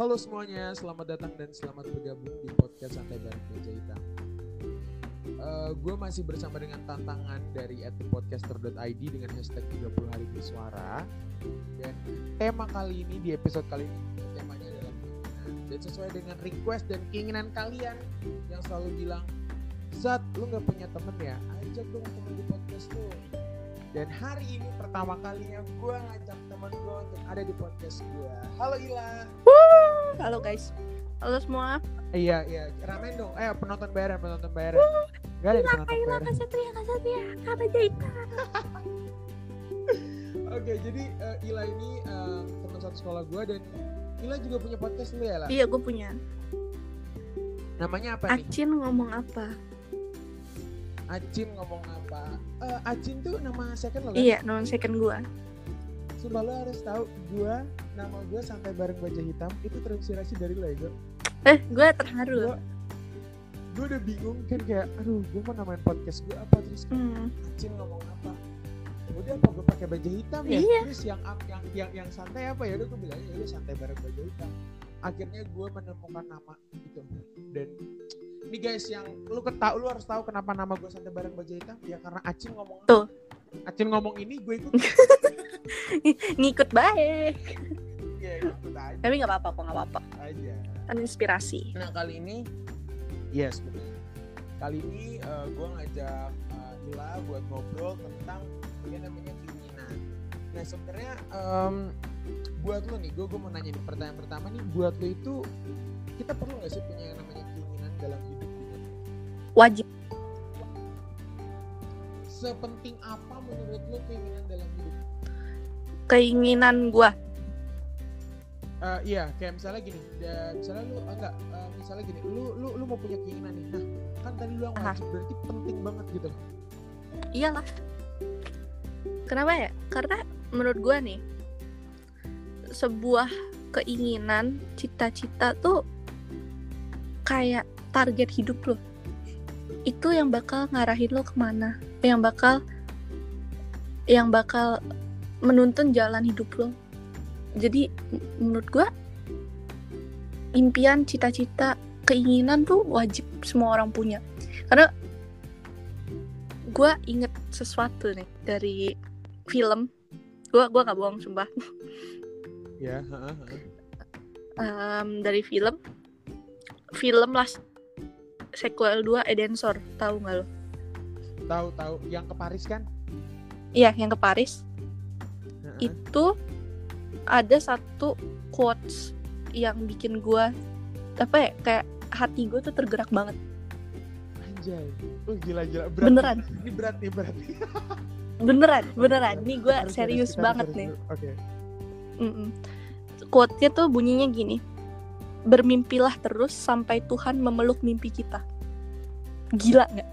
Halo semuanya, selamat datang dan selamat bergabung di podcast Santai Bareng Meja Hitam. Uh, gue masih bersama dengan tantangan dari @podcaster.id dengan hashtag 30 hari bersuara. Dan tema kali ini di episode kali ini temanya adalah. Dan sesuai dengan request dan keinginan kalian yang selalu bilang, Zat, lu gak punya temen ya? Ajak dong temen di podcast lu dan hari ini pertama kalinya gue ngajak teman gue untuk ada di podcast gue. Halo Ila. Woo! Halo guys. Halo semua. Iya iya. Ramen dong. Eh penonton bayaran penonton bayaran. Woo! Gak ada penonton Ila, bayaran. Ya Kasatria Kata Jaita. Oke jadi uh, Ila ini uh, teman satu sekolah gue dan Ila juga punya podcast lu ya lah. Iya gue punya. Namanya apa nih? Acin ngomong apa? Acin ngomong apa? Uh, Acin tuh nama second lo kan? Iya, nama second gua. Sumpah lo harus tahu gua nama gua santai bareng baja hitam itu terinspirasi dari lo ya, Eh, gua terharu. Gua, gua udah bingung kan kayak aduh, gua mau namain podcast gua apa terus kan hmm. Acin ngomong apa? Udah apa gua pakai baju hitam ya? Iya. Terus yang yang yang yang santai apa ya? Udah gua bilang ya santai bareng baju hitam. Akhirnya gua menemukan nama itu dan ini guys yang lu ketahu lu harus tahu kenapa nama gue santai bareng baju hitam ya karena Acin ngomong tuh Acin ngomong ini gue ikut ngikut baik. Ya ikut aja. Tapi nggak apa-apa kok nggak apa-apa. Aja. Kan inspirasi nah kali ini yes betul kali ini uh, gue ngajak uh, Ila buat ngobrol tentang yang namanya keinginan nah sebenarnya um, buat lo nih gue gue mau nanya nih pertanyaan pertama nih buat lo itu kita perlu nggak sih punya yang namanya keinginan dalam hidup wajib. Sepenting apa menurut lo keinginan dalam hidup keinginan gua. Uh, iya kayak misalnya gini ya, misalnya lu ah, enggak uh, misalnya gini lu lu lu mau punya keinginan nih. Nah kan tadi lu yang wajib Aha. berarti penting banget gitu iyalah. Kenapa ya? Karena menurut gua nih sebuah keinginan cita-cita tuh kayak target hidup lo itu yang bakal ngarahin lo ke mana yang bakal yang bakal menuntun jalan hidup lo. Jadi menurut gue impian cita-cita keinginan tuh wajib semua orang punya. Karena gue inget sesuatu nih dari film. Gue gue gak bohong sumpah. Ya yeah, um, dari film. Film last sequel 2 Edensor tahu nggak lo? Tahu tahu. Yang ke Paris kan? Iya yang ke Paris. Itu ada satu quotes yang bikin gue apa ya kayak hati gue tuh tergerak banget. Anjay. Oh gila gila. Berat. Beneran. Ini berat nih berat beneran beneran. ini gue serius banget nih. oke. Okay. quote-nya tuh bunyinya gini. Bermimpilah terus sampai Tuhan memeluk mimpi kita. Gila nggak?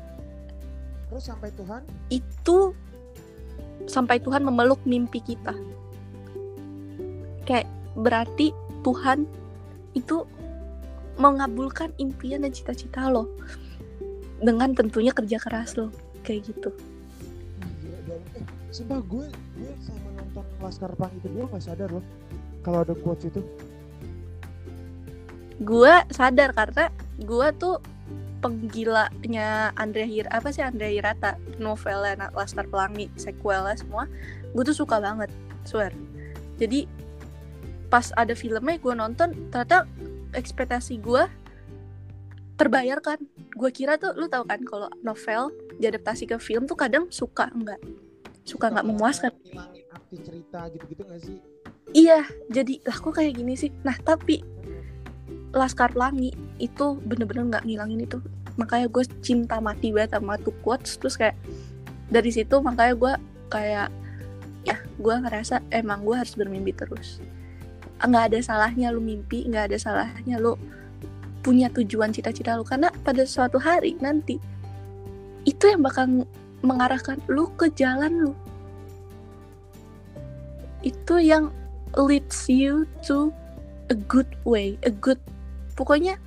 Terus sampai Tuhan? Itu sampai Tuhan memeluk mimpi kita. Kayak berarti Tuhan itu mengabulkan impian dan cita-cita lo dengan tentunya kerja keras lo kayak gitu. Gila, dan eh, sumpah gue gue sama nonton Laskar Pang itu gue gak sadar loh kalau ada quotes itu gue sadar karena gue tuh penggilanya Andrea Hir apa sih Andrea Hirata? Novelnya Laskar Pelangi sequelnya semua gue tuh suka banget swear. Jadi pas ada filmnya gue nonton ternyata ekspektasi gue terbayarkan gue kira tuh lu tau kan kalau novel diadaptasi ke film tuh kadang suka enggak suka nggak memuaskan. arti cerita gitu-gitu gak sih? Iya jadi lah kok kayak gini sih? Nah tapi Laskar Pelangi itu bener-bener nggak ngilangin itu. Makanya gue cinta mati banget sama tuh quotes. Terus kayak dari situ makanya gue kayak ya gue ngerasa emang gue harus bermimpi terus. Nggak ada salahnya lu mimpi nggak ada salahnya lu punya tujuan cita-cita lu. Karena pada suatu hari nanti itu yang bakal mengarahkan lu ke jalan lu. Itu yang leads you to a good way a good pokoknya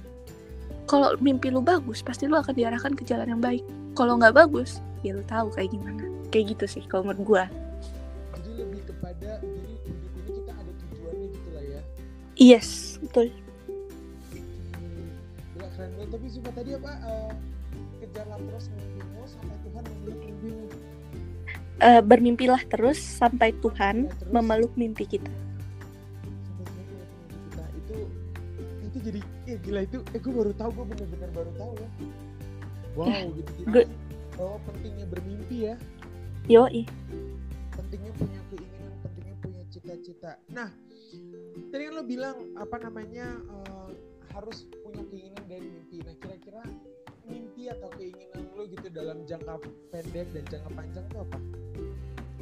kalau mimpi lu bagus pasti lu akan diarahkan ke jalan yang baik. Kalau nggak bagus ya lu tahu kayak gimana. Kayak gitu sih kalau menurut gua. Jadi lebih kepada jadi hidup ini kita ada tujuannya gitu lah ya. Yes betul. Keren banget. Tapi sumpah tadi apa eh, kejarlah terus mimpimu sampai Tuhan memeluk mimpimu Eh, bermimpilah terus sampai Tuhan Ya, terus. memeluk mimpi kita ya gila itu eh gue baru tahu gue bener-bener baru tahu ya. Wow gitu jadi gue- bahwa pentingnya bermimpi ya. Yoi. Pentingnya punya keinginan pentingnya punya cita-cita. Nah tadi kan lo bilang apa namanya eh, harus punya keinginan dan mimpi. Nah kira-kira mimpi atau keinginan lo gitu dalam jangka pendek dan jangka panjang itu apa?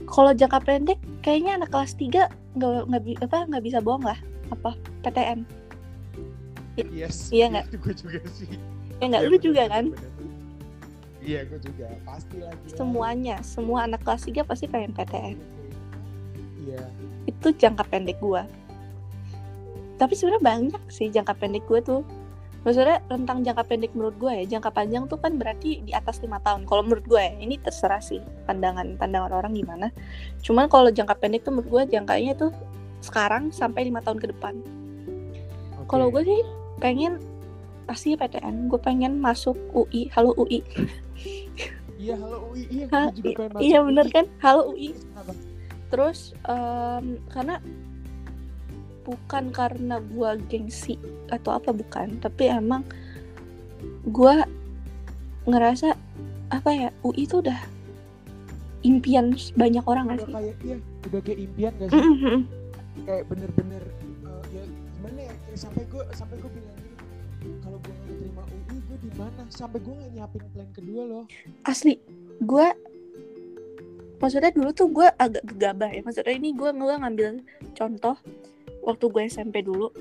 Kalau jangka pendek kayaknya anak kelas 3 nggak nggak apa nggak bisa bohong lah. Apa? PTN yes. Iya nggak? gue juga sih. Ya nggak Iya, lu bener, juga bener, kan? bener. iya gue juga. Pasti lagi semuanya semua anak kelas 3 pasti pengen PTN iya itu jangka pendek gua. Tapi sebenarnya banyak sih jangka pendek gue tuh. Maksudnya rentang jangka pendek menurut gue ya jangka panjang tuh kan berarti di atas lima tahun. Kalau menurut gue ya ini terserah sih pandangan pandangan orang gimana. Cuman kalau jangka pendek tuh menurut gue jangkanya tuh sekarang sampai lima tahun ke depan. Oke. kalau gue sih pengen pasti PTN gue pengen masuk UI halo UI iya halo UI iya Ha, gue juga pengen masuk iya bener UI. kan halo UI Kenapa? terus em, karena bukan karena gua gengsi atau apa bukan tapi emang gua ngerasa apa ya UI itu udah impian banyak orang gak udah sih kayak iya udah kayak impian gak sih Mm-mm. kayak bener-bener sampai gue sampai gue bilang gini kalau gue nggak terima UI gue di mana? Sampai gue nggak nyiapin plan kedua loh. Asli gua maksudnya dulu tuh gua agak gegabah ya. Maksudnya ini gua gua ngambil contoh waktu gue SMP dulu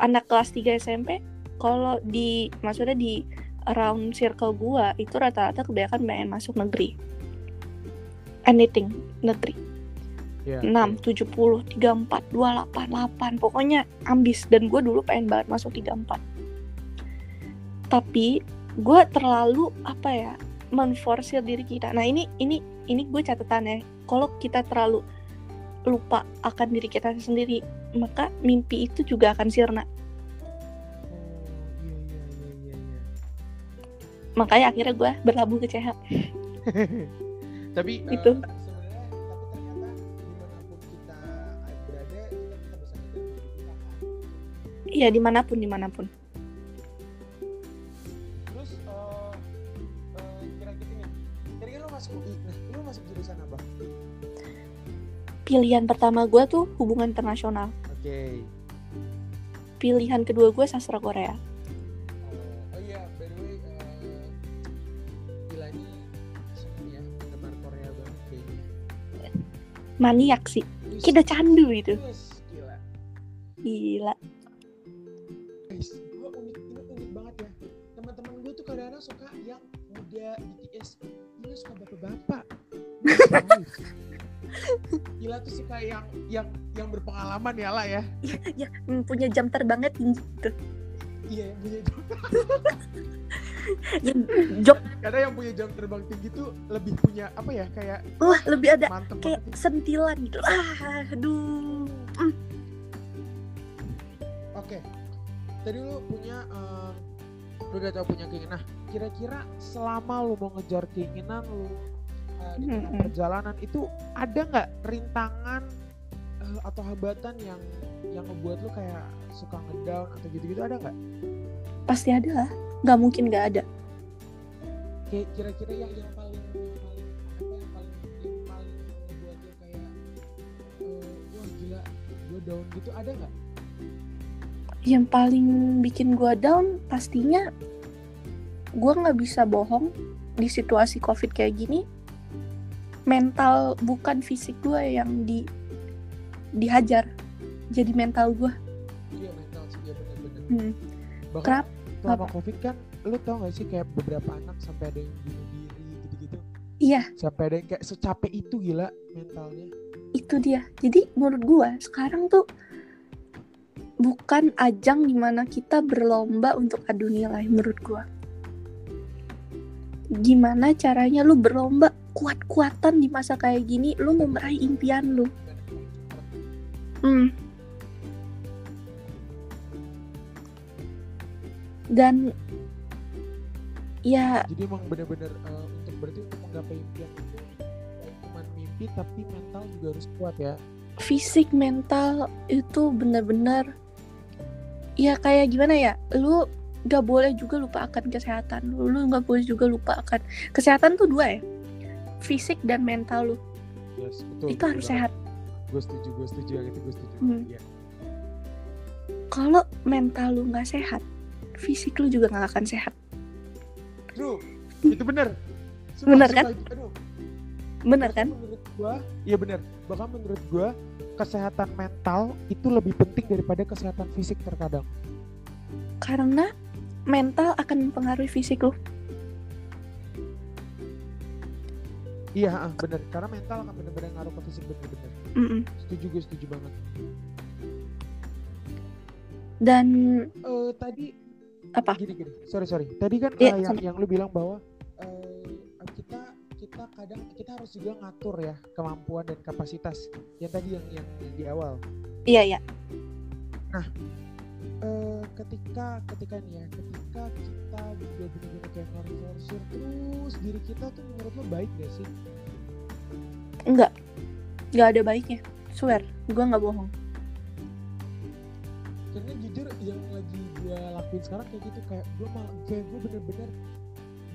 anak kelas 3 SMP kalau di maksudnya di around circle gua itu rata-rata kebanyakan pengen masuk negeri. Anything negeri Iya. 6, 70, 34, 28, 8 pokoknya ambis. Dan gue dulu pengen banget masuk 34 tapi gue terlalu apa ya menforsir diri kita. Nah ini ini ini gue catatannya kalau kita terlalu lupa akan diri kita sendiri maka mimpi itu juga akan sirna. Oh iya iya iya iya iya. Makanya akhirnya gue berlabuh ke CH tapi Itu. sebenarnya iya di mana pun di mana pun. Terus eh, eh, kira-kira nih kan lo masuk UI nah lo masuk jurusan apa? Pilihan pertama gue tuh hubungan internasional. Oke. Pilihan kedua gue sastra Korea. Oh, iya, eh, ya maniak sih. Kita candu itu gila. gila suka yang muda BTS, ini suka bapak-bapak. Gila tuh suka yang yang yang berpengalaman ya lah ya. ya punya jam terbangnya tinggi tuh Iya yang punya yang jok karena yang punya jam terbang tinggi tuh lebih punya apa ya kayak wah lebih ada mantep kayak banget. sentilan gitu ah aduh Oke, tadi lu punya, em, lu udah tahu punya keinginan. Nah, kira-kira selama lu mau ngejar keinginan lu eh, di tengah perjalanan itu ada nggak rintangan eh, atau hambatan yang yang ngebuat lu kayak suka ngedown atau gitu-gitu ada nggak? pasti ada lah nggak mungkin nggak ada Kayak kira-kira yang yang paling yang paling apa yang paling yang paling ngebuat lu kayak eh, wah gila gue down gitu ada nggak? yang paling bikin gua down pastinya gua nggak bisa bohong di situasi covid kayak gini mental bukan fisik gua yang di dihajar jadi mental gua Iya mental sih ya bener-bener. hmm. Bahkan selama Apa? covid kan lu tau gak sih kayak beberapa anak sampai ada yang bunuh diri gitu-gitu iya sampai ada yang kayak secapek itu gila mentalnya itu dia jadi menurut gua sekarang tuh bukan ajang di mana kita berlomba untuk adu nilai menurut gua gimana caranya lu berlomba kuat-kuatan di masa kayak gini lu mau meraih impian lu hmm. dan ya Jadi emang bener-bener eh, untuk berarti untuk menggapai impian itu bukan cuma mimpi tapi mental juga harus kuat ya. fisik mental itu bener-bener ya kayak gimana ya lu gak boleh juga lupa akan kesehatan lu lu gak boleh juga lupa akan kesehatan tuh dua ya fisik dan mental lu Yes, betul. itu harus sehat Gue setuju, gue setuju yang itu gue setuju. Hmm. Iya. kalau mental lu nggak sehat fisik lu juga nggak akan sehat True, itu bener. Sumpah, Bener kan? Aduh, bahkan kan Menurut gua, iya bener. Bahkan menurut gua kesehatan mental itu lebih penting daripada kesehatan fisik terkadang. karena mental akan mempengaruhi fisik lu Iya, ah, bener. Karena mental akan bener-bener ngaruh ke fisik bener-bener. Mm-mm. Setuju gue, setuju banget. dan Eh tadi apa gini gini. Sorry sorry. Tadi kan Iya, eh, yang sama. yang lu bilang bahwa eh, kita kita kadang kita harus juga ngatur ya kemampuan dan kapasitas. Yang tadi yang yang, yang di awal. iya iya eh ketika ketika nih ya ketika kita juga bener-bener kayak ngeforsir terus diri kita tuh menurut lo baik gak sih? Enggak. Nggak ada baiknya. Swear gua nggak bohong. Karena jujur yang lagi gue lakuin sekarang kayak gitu kayak gue malah kayak gue bener-bener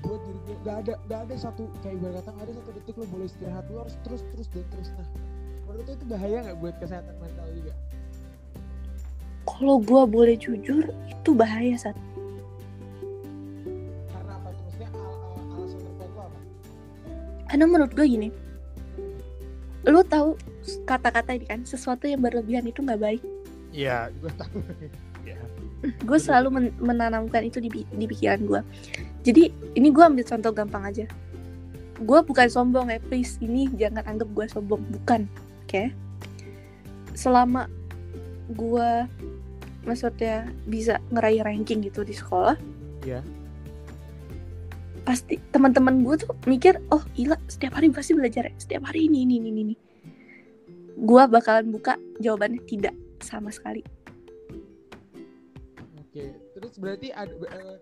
buat diri gue gak ada gak ada satu kayak ibarat kata gak ada satu detik lo boleh istirahat lo harus terus terus dan terus. Nah menurut lo itu bahaya nggak buat kesehatan mental juga kalau gua boleh jujur itu bahaya saat karena apa tuh maksudnya al al alasan lo apa? Karena menurut gue gini lu tahu kata-kata ini kan sesuatu yang berlebihan itu nggak baik. Iya gue tahu. Iya. gue selalu men- menanamkan itu di, di pikiran gue jadi ini gue ambil contoh gampang aja. Gue bukan sombong ya please. Ini jangan anggap gue sombong. Bukan oke? Selama gue maksudnya bisa ngeraih ranking gitu di sekolah Iya. pasti teman-teman gue tuh mikir oh gila setiap hari pasti belajar ya setiap hari ini ini ini ini gue bakalan buka jawabannya tidak sama sekali Oke, terus berarti ada eh,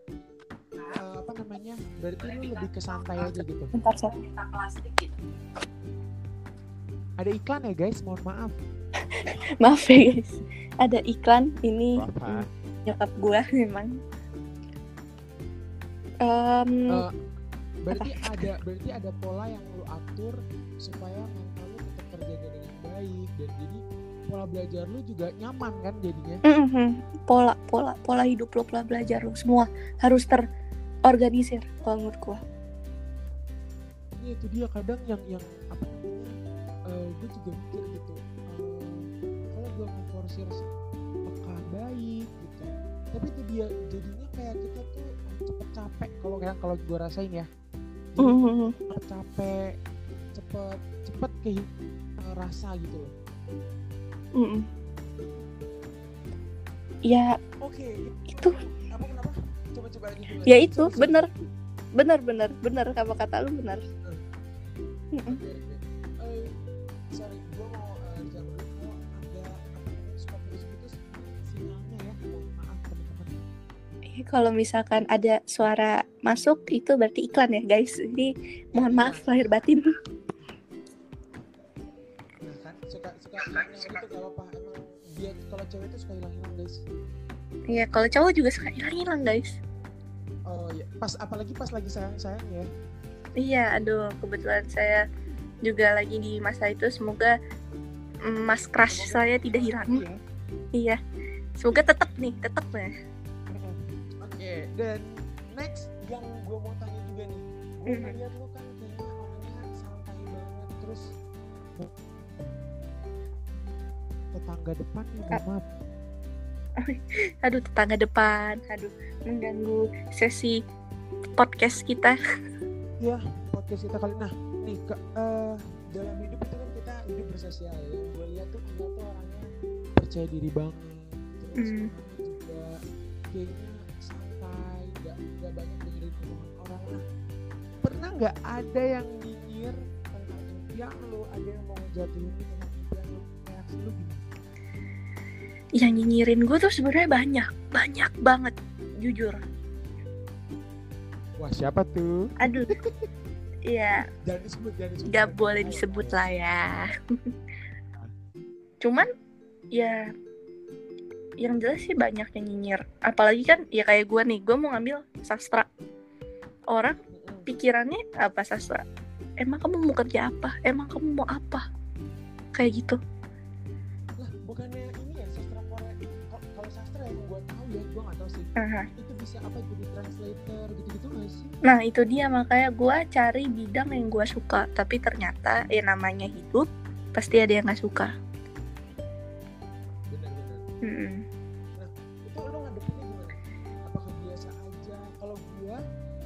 eh, apa namanya? Berarti lu lebih ke santai aja gitu. bentar saya Ada iklan ya guys, mohon maaf. maaf ya guys ada iklan ini Apa? mm, nyokap gue memang Em, Eh, berarti ada berarti ada pola yang lu atur supaya mental lu tetap terjaga dengan baik dan jadi pola belajar lu juga nyaman kan jadinya. mhm, pola pola pola hidup lo pola belajar lo semua harus terorganisir kalau menurut gue Ini itu dia kadang yang yang apa namanya? eh gue juga mikir gitu. Eh, memforsir apakah baik gitu. Tapi itu dia jadinya kayak kita tuh cepet capek kalau kayak kalau gue rasain ya. Jadi Mhm. cepet capek, cepet cepet kehilangan rasa gitu loh. Mhm. ya Oke, itu apa kenapa? Coba coba lagi. coba ya itu sorry. bener bener bener bener apa kata lu bener. Oke, oke. Eh, kalau misalkan ada suara masuk itu berarti iklan ya guys jadi mohon maaf lahir batin Nah kan suka suka hilang itu gak apa-apa. Emang dia kalau cewek itu suka hilang-hilang guys. Iya kalau cowok juga suka hilang-hilang guys Oh ya, pas apalagi pas lagi sayang-sayang ya. Iya aduh kebetulan saya juga lagi di masa itu semoga mm, mas crush saya tidak hilang Iya. iya semoga tetap nih tetap ya Dan next yang gue mau tanya juga nih, gue Mhm. ngeliat lu kan kayaknya orangnya santai banget, terus tetangga depan mohon maaf. aduh tetangga depan aduh mengganggu sesi podcast kita Ya, podcast kita kali. Nah, nih ke, eh, dalam hidup itu kan kita hidup bersosial ya. Gue lihat tuh Anda tuh orangnya percaya diri banget, terus orangnya juga kayaknya gak banyak dengerin omongan orang. Nah, pernah nggak ada yang nyinyir tentang impian lu, ada yang mau ngejatuhin lu tentang impian lu, reaksi lu gimana? yang nyinyirin gue tuh sebenarnya banyak banyak banget jujur Wah siapa tuh? Aduh. Iya, Jangan disebut, jangan disebut. nggak boleh disebut lah ya. Cuman ya yang jelas sih banyak yang nyinyir. Apalagi kan ya kayak gue nih, gue mau ngambil sastra. Orang pikirannya apa sastra? Emang kamu mau kerja apa? Emang kamu mau apa? Kayak gitu. Lah bukannya ini ya sastra Korea? Kalau sastra yang gue tahu ya, gue nggak tahu sih. Aha. Itu bisa apa jadi translator gitu-gitu nggak sih? Nah itu dia makanya gue cari bidang yang gue suka. Tapi ternyata ya namanya hidup pasti ada yang nggak suka. Mm-mm. Gua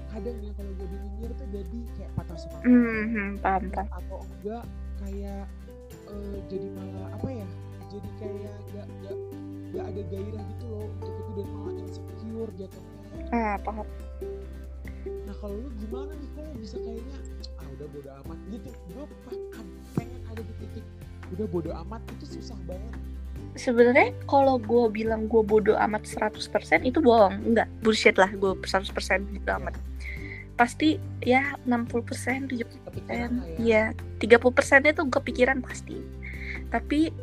kadang ya kalau jadi nyinyir tuh jadi kayak patah semangat Mhm, paham paham. atau enggak kayak eh, jadi malah apa ya? Jadi kayak gak, gak, gak ada gairah gitu loh untuk itu dan malah insecure jatuhnya. Ah paham. Nah kalau lu gimana nih? Kok lu bisa kayaknya ah udah bodo amat gitu? Gue pengen ada di titik udah bodo amat itu susah banget. Sebenarnya kalau gue bilang gue bodoh amat 100% itu bohong. Enggak, bullshit lah gue 100% bodoh amat. Pasti ya 60%, 70%, Kepikiran lah ya. ya 30% itu kepikiran pasti. Tapi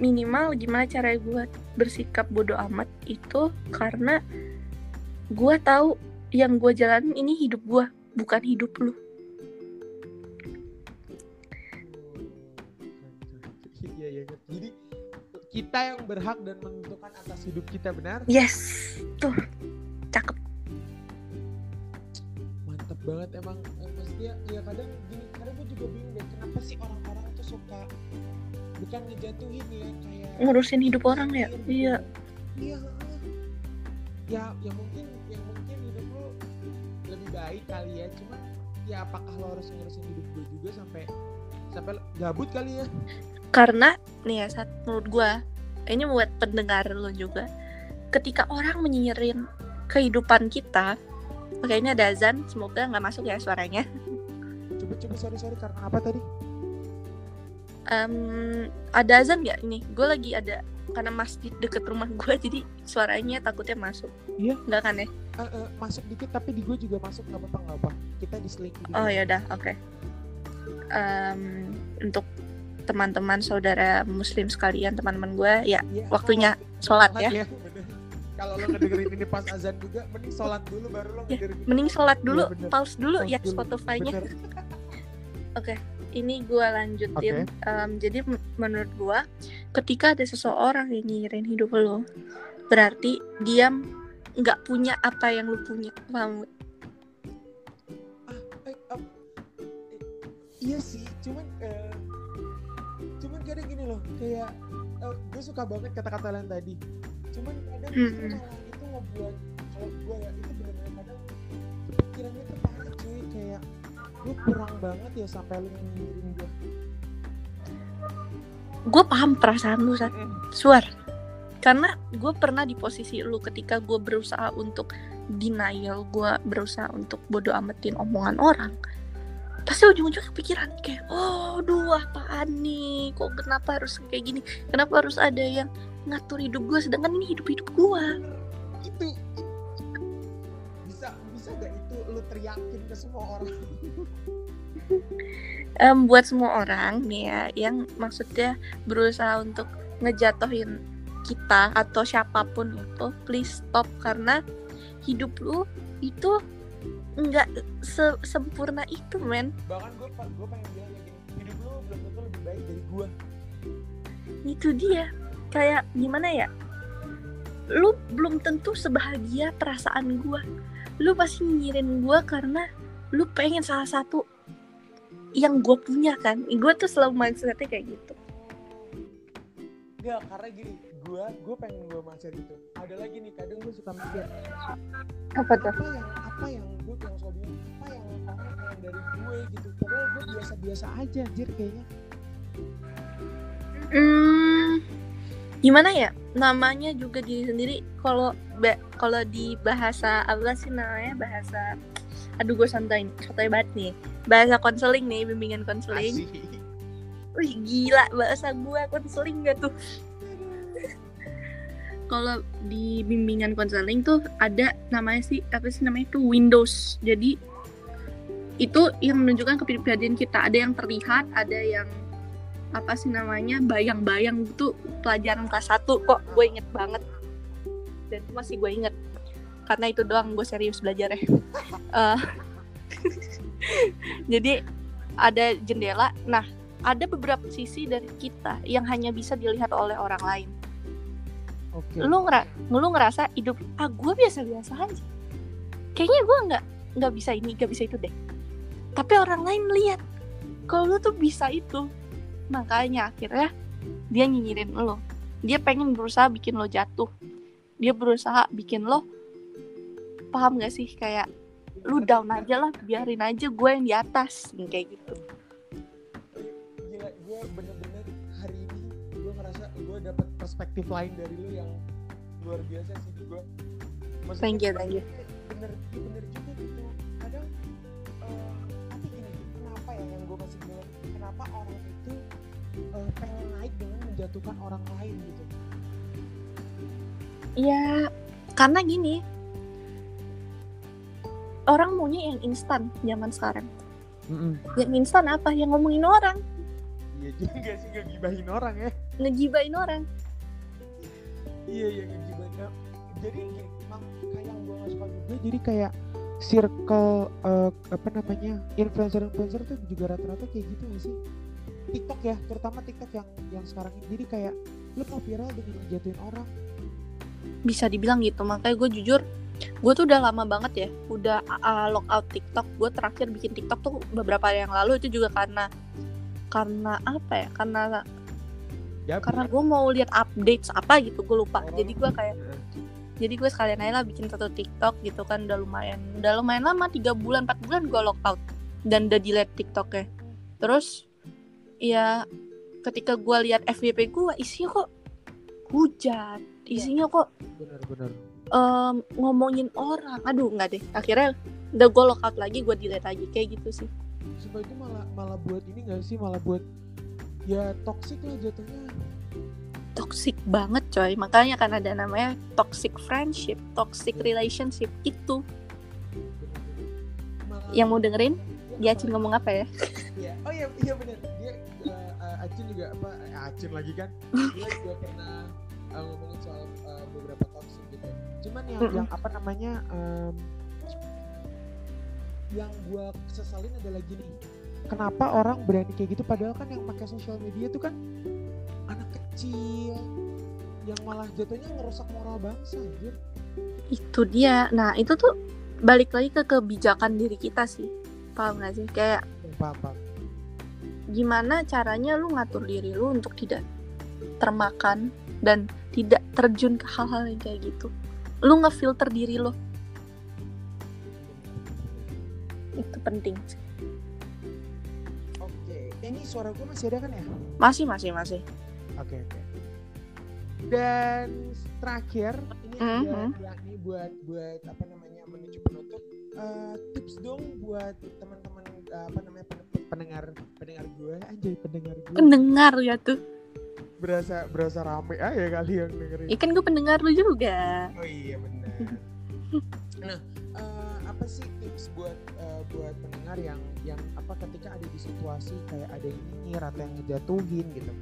minimal gimana cara gue bersikap bodoh amat itu karena gue tahu yang gue jalanin ini hidup gue, bukan hidup lu. Iya iya iya. Jadi kita yang berhak dan menentukan atas hidup kita benar. Yes, tuh, cakep. Mantap banget emang. Eh, maksudnya ya kadang gini, kadang gue juga bingung deh kenapa sih orang-orang tuh suka bukan ngejatuhin ya kayak Ngurusin hidup orang ya? Iya. Iya. heeh. Ya ya mungkin ya mungkin hidup lo lebih baik kali ya. Cuman ya apakah lo harus ngurusin hidup gue juga sampai sampai gabut kali ya? Karena nih ya saat menurut gue ini buat pendengar lo juga ketika orang menyinyirin kehidupan kita oke ini ada azan semoga nggak masuk ya suaranya. Coba coba sorry sorry karena apa tadi? Em, ada azan nggak ini? Gue lagi ada karena masjid deket rumah gue jadi suaranya takutnya masuk. Iya. nggak kan ya? Eh, eh, masuk dikit tapi di gue juga masuk nggak apa-apa nggak apa kita diselingi oh ya udah oke. Em, untuk teman-teman saudara muslim sekalian teman-teman gue ya Iya, waktunya sholat sholat ya bener. kalau lo ngedengerin ini pas azan juga mending sholat dulu baru lo Ya, ngedengerin mending sholat dulu bener. pause dulu Pause ya. Spotify-nya Bener. ini gue lanjutin Em, jadi m- menurut gue ketika ada seseorang yang nyinyirin hidup lo berarti dia nggak punya apa yang lo punya paham nggak? eh, eh, iya sih cuman gini loh kayak gue suka banget kata-kata lain tadi. Cuman kadang Mm-mm. malah itu ngebuat kalau gue ya itu benar-benar kadang pikirannya tuh parah cuy. Kayak lu kurang banget ya sampai lu nyinyirin gue gue paham perasaan lu saat suar. Karena gue pernah di posisi lu ketika gue berusaha untuk denial gue berusaha untuk bodo amatin omongan orang pasti ujung-ujungnya kepikiran kayak oh duh apaan nih? Kok kenapa harus kayak gini? Kenapa harus ada yang ngatur hidup gue sedangkan ini hidup hidup gue itu. Bisa bisa gak itu lu teriakin ke semua orang? Em, buat semua orang nih ya yang maksudnya berusaha untuk ngejatohin kita atau siapa pun itu please stop. Karena hidup lu itu nggak se- sempurna itu men. Bahkan gue gue pengen bilang kayak gini hidup lu belum tentu lebih baik dari gue itu dia. Kayak gimana ya? Lu belum tentu sebahagia perasaan gua. Lu pasti nyirin gua karena lu pengen salah satu yang gue punya kan? Gue tuh selalu mindsetnya kayak gitu Enggak, karena gini, gue gue pengen gue mindset itu. Ada lagi nih, kadang gue suka mikir apa tuh apa yang apa yang gue yang selalu bilang apa yang orang pengen dari gue gitu. Padahal gue biasa-biasa aja, anjir kayaknya. Hmm, gimana ya? Namanya juga diri sendiri. Kalau kalau di bahasa apa sih namanya bahasa aduh gue santai santai banget nih bahasa konseling nih bimbingan konseling Asik. Wih gila bahasa gue konseling gak tuh? Kalau di bimbingan konseling tuh ada namanya sih apa sih namanya itu? Windows. Jadi itu yang menunjukkan kepribadian kita. Ada yang terlihat, ada yang apa sih namanya bayang-bayang itu pelajaran kelas 1 kok gue inget banget. Dan itu masih gue inget. Karena itu doang gue serius belajar ya uh, jadi ada jendela. Nah ada beberapa sisi dari kita yang hanya bisa dilihat oleh orang lain. Oke. lu ngera lu ngerasa hidup ah gue biasa biasa aja. Kayaknya gue nggak nggak bisa ini nggak bisa itu deh. Tapi orang lain lihat kalau lu tuh bisa itu. Makanya akhirnya dia nyinyirin lo dia pengen berusaha bikin lo jatuh. Dia berusaha bikin lo paham gak sih? Kayak lu down aja lah biarin aja gue yang di atas. Kayak gitu perspektif lain dari lu yang luar biasa sih gue. Maksudnya, Thank you, thank you. Bener, iya bener juga gitu. Kadang, eh, tapi gini, kenapa ya yang gue masih bilang, kenapa orang itu eh, pengen naik dengan menjatuhkan orang lain gitu? ya karena gini orang maunya yang instan zaman sekarang yang instan apa yang ngomongin orang Iya juga sih ngegibahin orang ya. ngegibain orang Iya iya ngegibahin. Nah, jadi gini, emang kayak yang gue gak suka juga, jadi kayak circle eh, apa namanya influencer-influencer tuh juga rata-rata kayak gitu gak sih? TikTok ya, terutama TikTok yang yang sekarang ini. Jadi kayak lu mau viral dengan ngejatuhin orang. bisa dibilang gitu makanya gue jujur gue tuh udah lama banget ya udah uh, lock out TikTok gue terakhir bikin TikTok tuh beberapa hari yang lalu itu juga karena karena apa ya karena Ya, karena gue mau lihat updates apa gitu gue lupa. Oh. jadi gue kayak jadi gue sekalian aja lah bikin satu TikTok gitu kan udah lumayan udah lumayan lama tiga bulan empat bulan gue lock out dan udah delete TikToknya. Terus ya ketika gue lihat FYP gue isinya kok hujat. Isinya kok bener-bener. em, ngomongin orang. Aduh nggak deh. Akhirnya udah gue lock out lagi gue delete lagi. Kayak gitu sih. Itu malah malah buat ini gak sih? Malah buat ya toxic lah jatuhnya. toxic banget coy makanya kan ada namanya toxic friendship toxic relationship itu yang mau dengerin dia Apa? Acin ngomong apa ya Iya. Oh iya iya benar. Dia uh, Acun juga apa eh, Acun lagi kan. Dia juga pernah uh, ngomongin soal uh, beberapa toxic gitu. Cuman yang Mm-mm. yang apa namanya um, yang gua sesalin adalah gini. Kenapa orang berani kayak gitu padahal kan yang pakai sosial media tuh kan anak kecil yang malah jatuhnya ngerusak moral bangsa anjir. itu dia nah itu tuh balik lagi ke kebijakan diri kita sih paham gak sih kayak Ya, paham, paham. gimana caranya lu ngatur diri lu untuk tidak termakan dan tidak terjun ke hal-hal yang kayak gitu lu ngefilter diri lo itu penting sih. Ini suara gua masih ada kan ya? masih masih masih Oke oke. Dan terakhir ini ada Mhm. yakni buat buat apa namanya menuju penutup eh, tips dong buat teman-teman eh, apa namanya pen- pendengar pendengar gue anjay pendengar gue pendengar ya tuh berasa berasa rame aja kali yang dengerin. ikan gue pendengar lu juga Oh iya benar. nah apa sih tips buat eh, buat pendengar yang yang apa ketika ada di situasi kayak ada yang nyinyir atau yang ngejatuhin gitu.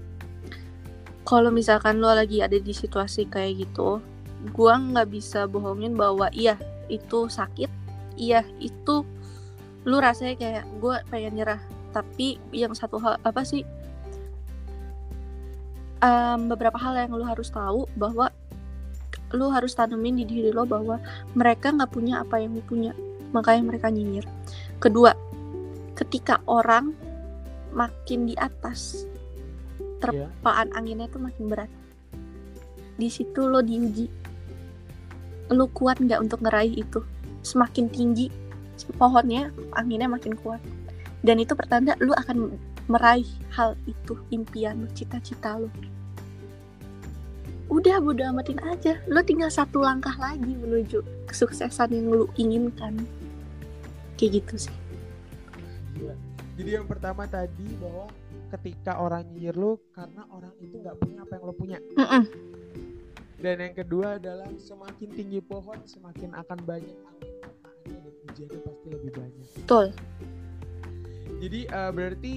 kalau misalkan lo lagi ada di situasi kayak gitu gua nggak bisa bohongin bahwa iya itu sakit iya itu lu rasanya kayak gue pengen nyerah tapi yang satu hal apa sih Em, beberapa hal yang lu harus tahu bahwa lu harus tanemin di diri lo bahwa mereka nggak punya apa yang lu punya makanya mereka nyinyir. Kedua ketika orang makin di atas terpaan anginnya tuh makin berat. Di situ lo diuji. Lo kuat nggak untuk ngeraih itu? Semakin tinggi pohonnya anginnya makin kuat. Dan itu pertanda lo akan meraih hal itu impian lo cita-cita lo. Udah bodo amatin aja. Lo tinggal satu langkah lagi menuju kesuksesan yang lo inginkan kayak gitu sih Gila. Jadi yang pertama tadi bahwa ketika orang nyinyir lu karena orang itu nggak punya apa yang lo punya. Mm-mm. Dan yang kedua adalah semakin tinggi pohon semakin akan banyak angin dan hujannya pasti lebih banyak. Betul. Jadi eh, berarti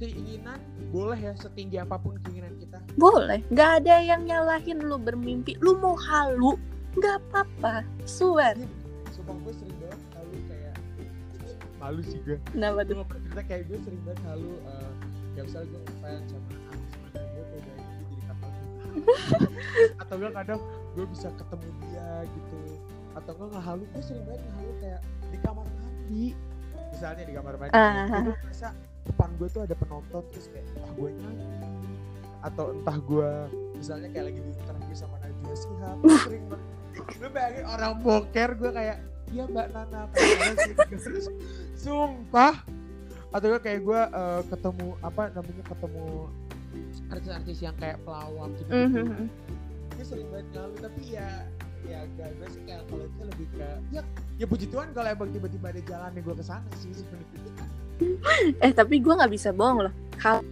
keinginan boleh ya setinggi apa pun keinginan kita. Boleh. Gak ada yang nyalahin lu bermimpi. Lu mau halu, gak apa-apa. Swear. Iya, Sumpah gue sering banget malu sih gue. Kenapa Gue gak pernah cerita kayak gue sering banget halu eh, kayak misalnya gue ngefans sama artis mana gue kayak dari itu jadi kapal atau gue kadang gue bisa ketemu dia gitu atau enggak nggak halu gue sering banget halu kayak di kamar mandi misalnya di kamar mandi Ah. gue merasa depan gue tuh ada penonton terus kayak ah gue nyanyi atau entah gue misalnya kayak lagi di interview sama Najwa Shihab gue sering banget gue bayangin orang boker gue kayak iya mbak Nana. Terus, sumpah atau gue kayak gue eh, ketemu apa namanya ketemu artis-artis yang kayak pelawak gitu, Mhm. gue sering banget tapi ya ya gak gue sih kayak kalau itu lebih ke ya ya puji Tuhan kalau emang tiba-tiba ada jalan gue ke sana sih sebenarnya Eh tapi gue nggak bisa bohong loh. Hal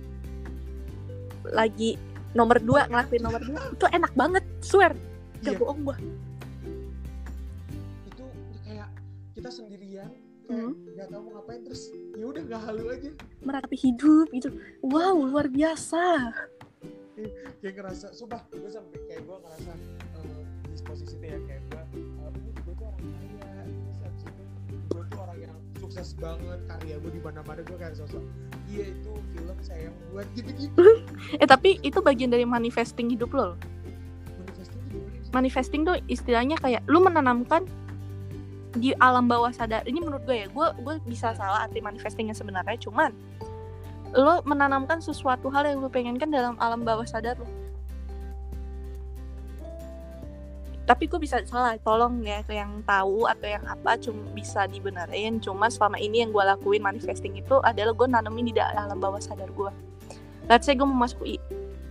lagi nomor dua ngelakuin nomor dua itu enak banget. Swear. Gak Iya. bohong gue. itu kayak kita sendirian kayak Hmm. nggak tahu mau ngapain terus ya udah nggak halu aja Meratapi hidup gitu. Wow luar biasa. kayak ngerasa sumpah gue sampai kayak gue ngerasa eh, di posisi itu ya kayak gue uh, gue tuh orang kaya terus itu gue tuh orang yang sukses banget karya gue di mana mana gue kayak sosok iya itu film saya yang buat gitu gitu Eh tapi itu bagian dari manifesting hidup lo. loh. manifesting Manifesting tuh istilahnya kayak lu menanamkan di alam bawah sadar. Ini menurut gue ya, gue gue bisa salah arti manifestingnya sebenarnya. Cuman lo menanamkan sesuatu hal yang lo pengenkan dalam alam bawah sadar lo. Tapi gue bisa salah, tolong ya ke yang tahu atau yang apa cuma bisa dibenerin. Cuma selama ini yang gue lakuin manifesting itu adalah gue nanemin di da- alam bawah sadar gue. Let's say gue mau masuk UI,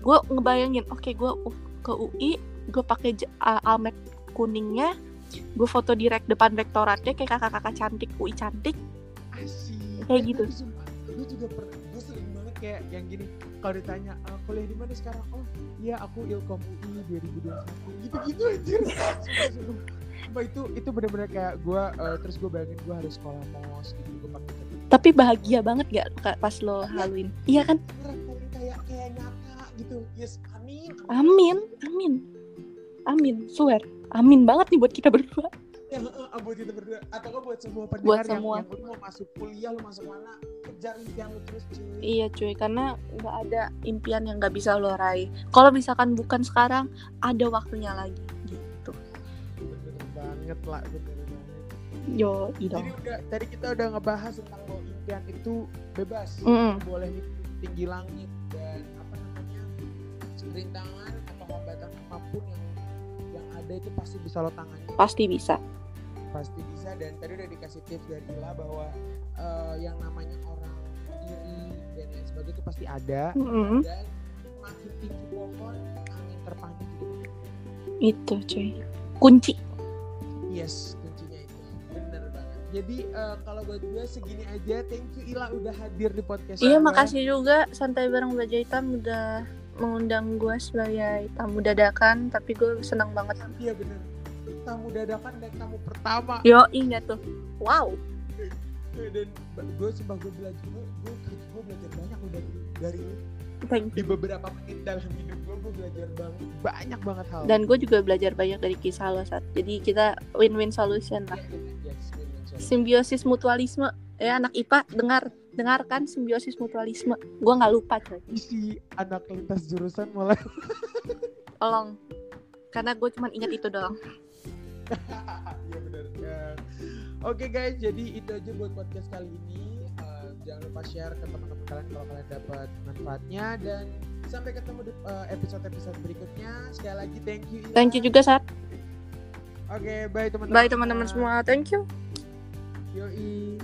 gue ngebayangin, oke gue ke UI, gue pakai almet kuningnya, gue foto di rek depan rektoratnya kayak kakak-kakak cantik UI cantik. asik Kayak gitu. gue juga pernah gue sering banget kayak yang gini kalau ditanya "Ah, kuliah di mana sekarang? Oh iya aku Ilkom UI 2021 gitu-gitu anjir sumpah, itu itu benar-benar kayak gue eh, terus gue bayangin gue harus sekolah mos gitu gue pakai Tapi bahagia banget gak Kak, pas lo haluin? Iya kan? kayak kayak nyata gitu. Yes amin. Amin, amin, amin, swear, amin banget nih buat kita berdua. ya, buat kita berdua atau nggak buat semua pendengar Buat yang, semua. yang lu mau masuk kuliah lu masuk mana kejar impian lu terus cuy Iya cuy, karena nggak ada impian yang nggak bisa lo raih. Kalau misalkan bukan sekarang, ada waktunya lagi gitu. bener banget lah bener banget Yo, Jadi dong. udah tadi kita udah ngebahas tentang bahwa impian itu bebas, Mm. boleh itu tinggi langit dan apa namanya rintangan atau hambatan apa pun yang yang ada itu pasti bisa lo tangani, Pasti bisa. pasti bisa dan tadi udah dikasih tips dari Ila bahwa eh, yang namanya orang iri dan lain sebagainya itu pasti ada Mm-mm. dan makin tinggi pohon angin terpanjang itu Itu cuy. Kunci. Yes, kuncinya itu. Bener banget. Jadi eh, kalau buat gue segini aja. Thank you Ila udah hadir di podcast. Iya, makasih juga santai bareng Belajar Hitam udah mengundang gue sebagai tamu dadakan, tapi gue senang banget. Iya bener. Tamu dadakan dan tamu pertama. Yo, ingat tuh. Wow. Dan gue sumpah gue belajar gue gue gue belajar banyak loh dari dari. Thank Di beberapa menit dalam hidup gue gue belajar banget banyak banget hal. dan gue juga belajar banyak dari kisah lo saat jadi kita win-win solution lah Yes, bener, sorry. simbiosis mutualisme ya anak IPA dengar dengarkan simbiosis mutualisme gue nggak lupa coy si anak lintas jurusan mulai tolong karena gue cuma ingat itu doang Iya benar. Ya. Oke guys, jadi itu aja buat podcast kali ini. Eh, jangan lupa share ke teman-teman kalian kalau kalian dapat manfaatnya dan sampai ketemu di eh, episode-episode berikutnya. Sekali lagi thank you. Ila. thank you juga saat Oke, bye teman-teman. bye teman-teman semua thank you Yoi.